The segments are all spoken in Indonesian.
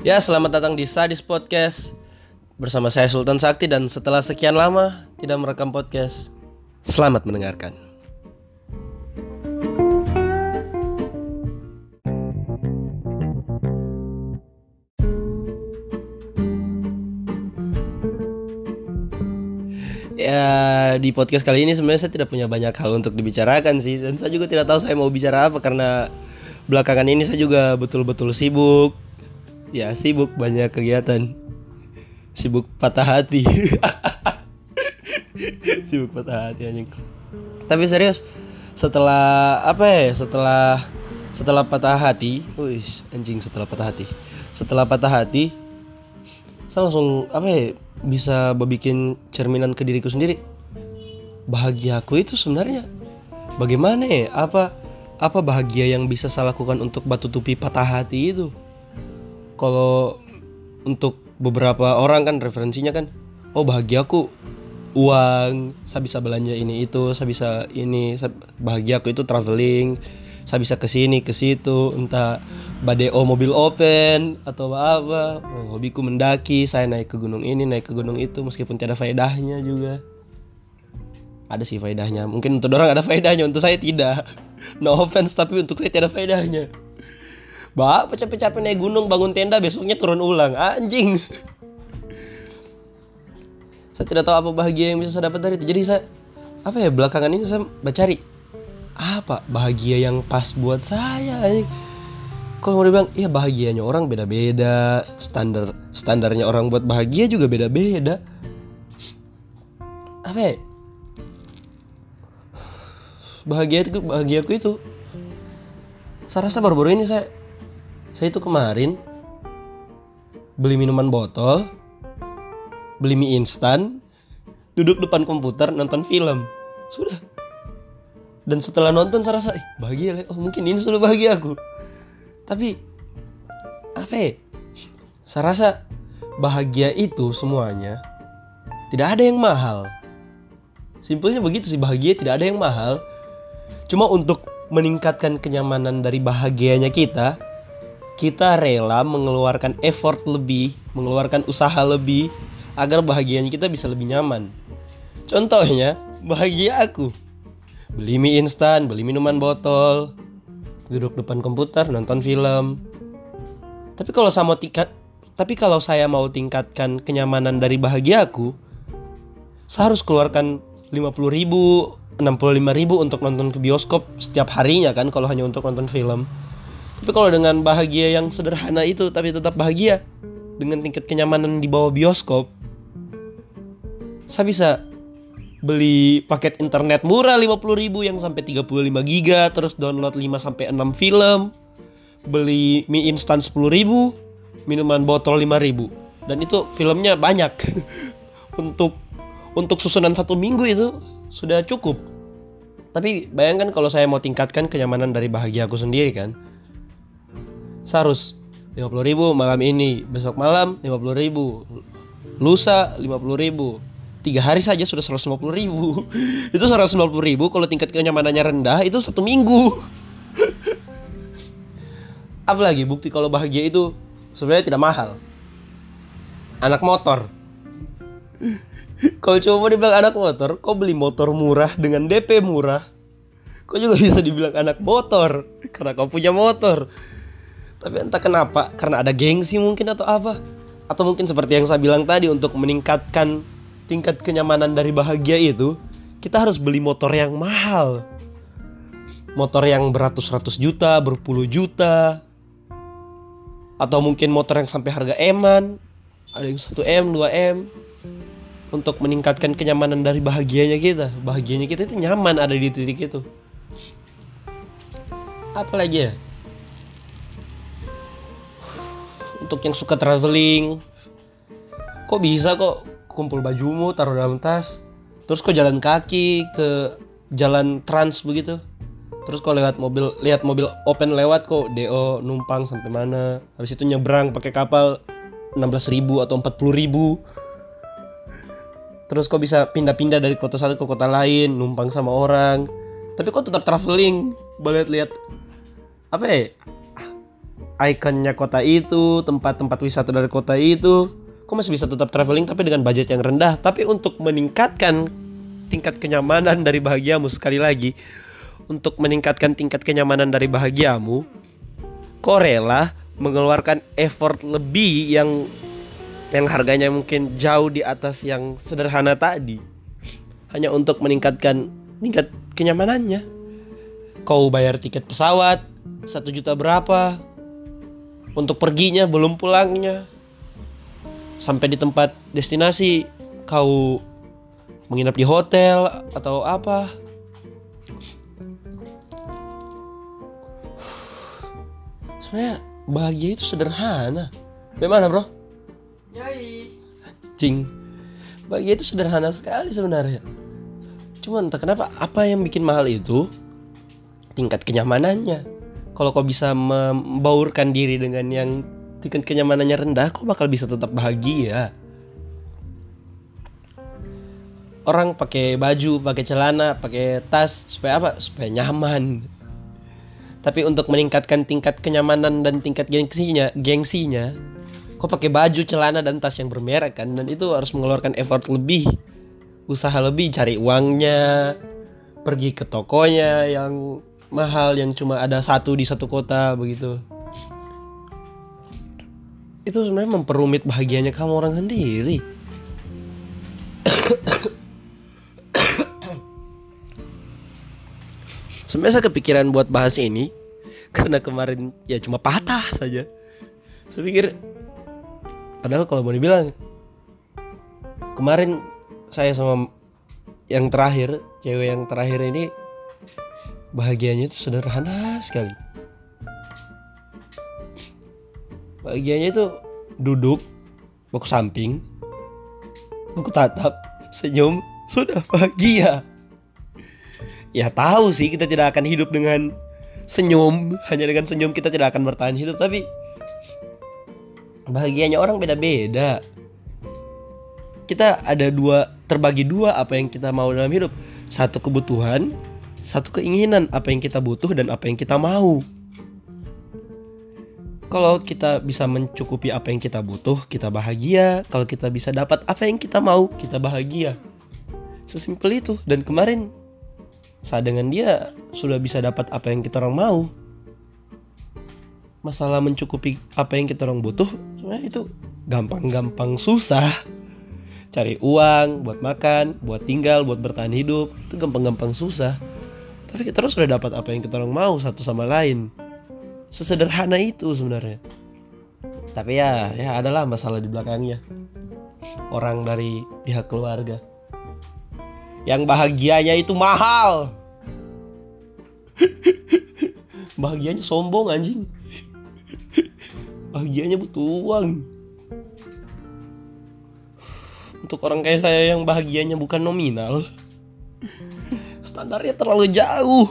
Ya, selamat datang di Sadis Podcast. Bersama saya Sultan Sakti dan setelah sekian lama tidak merekam podcast Selamat mendengarkan. Ya, di podcast kali ini sebenarnya saya tidak punya banyak hal untuk dibicarakan sih Dan saya juga tidak tahu saya mau bicara apa karena belakangan ini saya juga betul-betul sibuk Ya sibuk banyak kegiatan. Sibuk patah hati. Sibuk patah hati anjing. Tapi serius Setelah apa ya Setelah Setelah patah hati Wih anjing setelah patah hati. Setelah patah hati Saya langsung apa ya Bisa bikin cerminan ke diriku sendiri. Bahagia aku itu sebenarnya. Bagaimana ya Apa apa bahagia yang bisa saya lakukan untuk batu tupi patah hati itu kalau untuk beberapa orang kan referensinya kan oh bahagia aku uang saya bisa belanja ini itu saya bisa ini saya, bahagia aku itu traveling saya bisa ke sini ke situ entah badeo mobil open atau apa oh, hobiku mendaki saya naik ke gunung ini naik ke gunung itu meskipun tidak faedahnya juga. Ada sih faedahnya mungkin untuk orang ada faedahnya untuk saya tidak. No offense tapi untuk saya tidak faedahnya Bapak capek-capek naik gunung bangun tenda besoknya turun ulang. Anjing. Saya tidak tahu apa bahagia yang bisa saya dapat dari itu. Jadi saya apa ya belakangan ini saya mencari apa bahagia yang pas buat saya kalau mau dibilang iya bahagianya orang beda-beda. Standar standarnya orang buat bahagia juga beda-beda. Apa ya? Bahagia itu bahagiaku itu. Saya rasa baru-baru ini saya saya itu kemarin beli minuman botol beli mie instan duduk depan komputer nonton film. Sudah. Dan setelah nonton saya rasa eh, bahagia oh mungkin ini sudah bahagia aku. Tapi apa ya? Saya rasa bahagia itu semuanya tidak ada yang mahal. Simpelnya begitu sih bahagia tidak ada yang mahal. Cuma untuk meningkatkan kenyamanan dari bahagianya kita, kita rela mengeluarkan effort lebih, mengeluarkan usaha lebih agar bahagianya kita bisa lebih nyaman. Contohnya, bahagia aku. Beli mie instan, beli minuman botol, duduk depan komputer, nonton film. Tapi kalau saya mau tingkat tapi kalau saya mau tingkatkan kenyamanan dari bahagia aku, saya harus keluarkan 50 ribu 65 ribu untuk nonton ke bioskop setiap harinya kan kalau hanya untuk nonton film tapi kalau dengan bahagia yang sederhana itu tapi tetap bahagia dengan tingkat kenyamanan di bawah bioskop saya bisa beli paket internet murah 50 ribu yang sampai 35 giga terus download 5 sampai 6 film beli mie instan 10 ribu minuman botol 5 ribu dan itu filmnya banyak untuk untuk susunan satu minggu itu sudah cukup. Tapi bayangkan kalau saya mau tingkatkan kenyamanan dari bahagia aku sendiri kan. Saya harus 50 ribu malam ini, besok malam 50 ribu, lusa 50 ribu, tiga hari saja sudah 150 ribu. itu 150 ribu kalau tingkat kenyamanannya rendah itu satu minggu. Apalagi bukti kalau bahagia itu sebenarnya tidak mahal. Anak motor kalau cuma dibilang anak motor, kau beli motor murah dengan DP murah. Kau juga bisa dibilang anak motor karena kau punya motor. Tapi entah kenapa, karena ada gengsi mungkin atau apa. Atau mungkin seperti yang saya bilang tadi untuk meningkatkan tingkat kenyamanan dari bahagia itu, kita harus beli motor yang mahal. Motor yang beratus-ratus juta, berpuluh juta. Atau mungkin motor yang sampai harga eman. Ada yang 1M, 2M untuk meningkatkan kenyamanan dari bahagianya kita bahagianya kita itu nyaman ada di titik itu apalagi ya untuk yang suka traveling. Kok bisa kok kumpul bajumu taruh dalam tas terus kok jalan kaki ke jalan trans begitu? Terus kok lewat mobil lihat mobil open lewat kok do numpang sampai mana. Habis itu nyebrang pakai kapal 16.000 atau 40.000 terus kok bisa pindah-pindah dari kota satu ke kota lain numpang sama orang. Tapi kok tetap traveling? Boleh lihat apa ya ikonnya kota itu, tempat-tempat wisata dari kota itu, kok masih bisa tetap traveling tapi dengan budget yang rendah. Tapi untuk meningkatkan tingkat kenyamanan dari bahagiamu sekali lagi, untuk meningkatkan tingkat kenyamanan dari bahagiamu, kok rela mengeluarkan effort lebih yang yang harganya mungkin jauh di atas yang sederhana tadi? Hanya untuk meningkatkan tingkat kenyamanannya. Kau bayar tiket pesawat satu juta berapa untuk perginya belum pulangnya. Sampai di tempat destinasi kau menginap di hotel atau apa. Sebenarnya bahagia itu sederhana. Bagaimana bro? Yoi. Cing bahagia itu sederhana sekali sebenarnya. Cuman entah kenapa apa yang bikin mahal itu? Tingkat kenyamanannya kalau kau bisa membaurkan diri dengan yang tingkat kenyamanannya rendah kau bakal bisa tetap bahagia. Orang pakai baju pakai celana pakai tas supaya apa? Supaya nyaman. Tapi untuk meningkatkan tingkat kenyamanan dan tingkat gengsinya gengsinya kok pakai baju celana dan tas yang bermerek kan? Dan itu harus mengeluarkan effort lebih usaha lebih cari uangnya pergi ke tokonya yang mahal yang cuma ada satu di satu kota begitu. Itu sebenarnya memperumit bahagianya kamu orang sendiri. Sebenarnya saya kepikiran buat bahas ini karena kemarin ya cuma patah saja. Saya pikir padahal kalau mau dibilang kemarin saya sama yang terakhir cewek yang terakhir ini bahagianya itu sederhana sekali. Bahagianya itu duduk buku samping buku tatap senyum sudah bahagia. Ya tahu sih kita tidak akan hidup dengan senyum hanya dengan senyum kita tidak akan bertahan hidup tapi bahagianya orang beda-beda. Kita ada dua terbagi dua apa yang kita mau dalam hidup. Satu kebutuhan satu keinginan apa yang kita butuh dan apa yang kita mau. Kalau kita bisa mencukupi apa yang kita butuh kita bahagia. Kalau kita bisa dapat apa yang kita mau kita bahagia. Sesimpel itu. Dan kemarin saat dengan dia sudah bisa dapat apa yang kita orang mau. Masalah mencukupi apa yang kita orang butuh sebenarnya itu gampang-gampang susah. Cari uang buat makan buat tinggal buat bertahan hidup itu gampang-gampang susah tapi kita terus sudah dapat apa yang kita orang mau satu sama lain. Sesederhana itu sebenarnya. Tapi ya ya adalah masalah di belakangnya. Orang dari pihak keluarga. Yang bahagianya itu mahal. Bahagianya sombong anjing. Bahagianya butuh uang. Untuk orang kayak saya yang bahagianya bukan nominal standarnya terlalu jauh.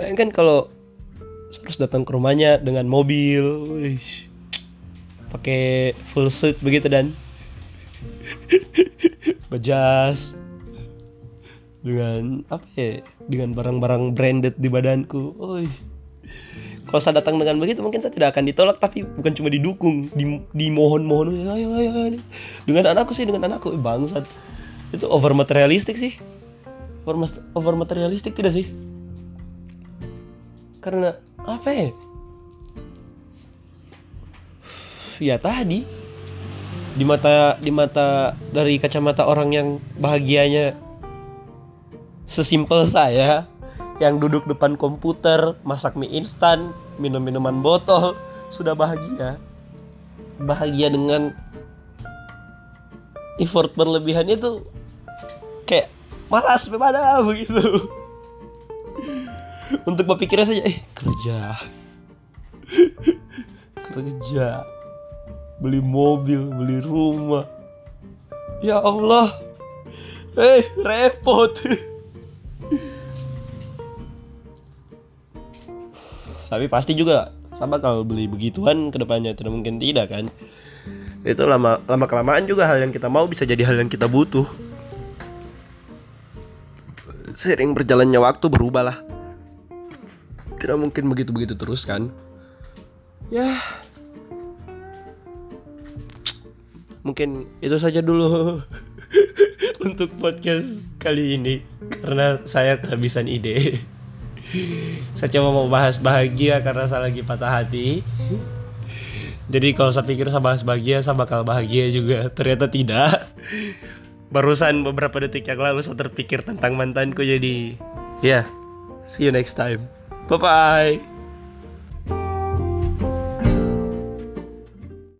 Bayangkan kalau harus datang ke rumahnya dengan mobil pakai full suit begitu dan. Bejas dengan apa ya dengan barang-barang branded di badanku Wih. kalau saya datang dengan begitu mungkin saya tidak akan ditolak tapi bukan cuma didukung di, dimohon-mohon dengan anakku sih dengan anakku Eh, bangsat itu over materialistik sih. Over, over materialistik tidak sih? Karena apa ya? Ya tadi. Di mata di mata dari kacamata orang yang bahagianya sesimpel saya yang duduk depan komputer masak mie instan minum minuman botol sudah bahagia. Bahagia dengan effort berlebihan itu malas bagaimana begitu untuk berpikirnya saja eh kerja. Kerja. Beli mobil beli rumah. Ya Allah. Eh repot. Tapi pasti juga sama kalau beli begituan ke depannya tidak mungkin tidak kan? Itu lama lama kelamaan juga hal yang kita mau bisa jadi hal yang kita butuh sering berjalannya waktu berubah lah tidak mungkin begitu begitu terus kan? Ya. Mungkin itu saja dulu untuk podcast kali ini. Karena saya kehabisan ide. Saya coba mau bahas bahagia karena saya lagi patah hati. Jadi kalau saya pikir saya bahas bahagia saya bakal bahagia juga. Ternyata tidak barusan beberapa detik yang lalu saya terpikir tentang mantanku jadi ya see you next time. Bye bye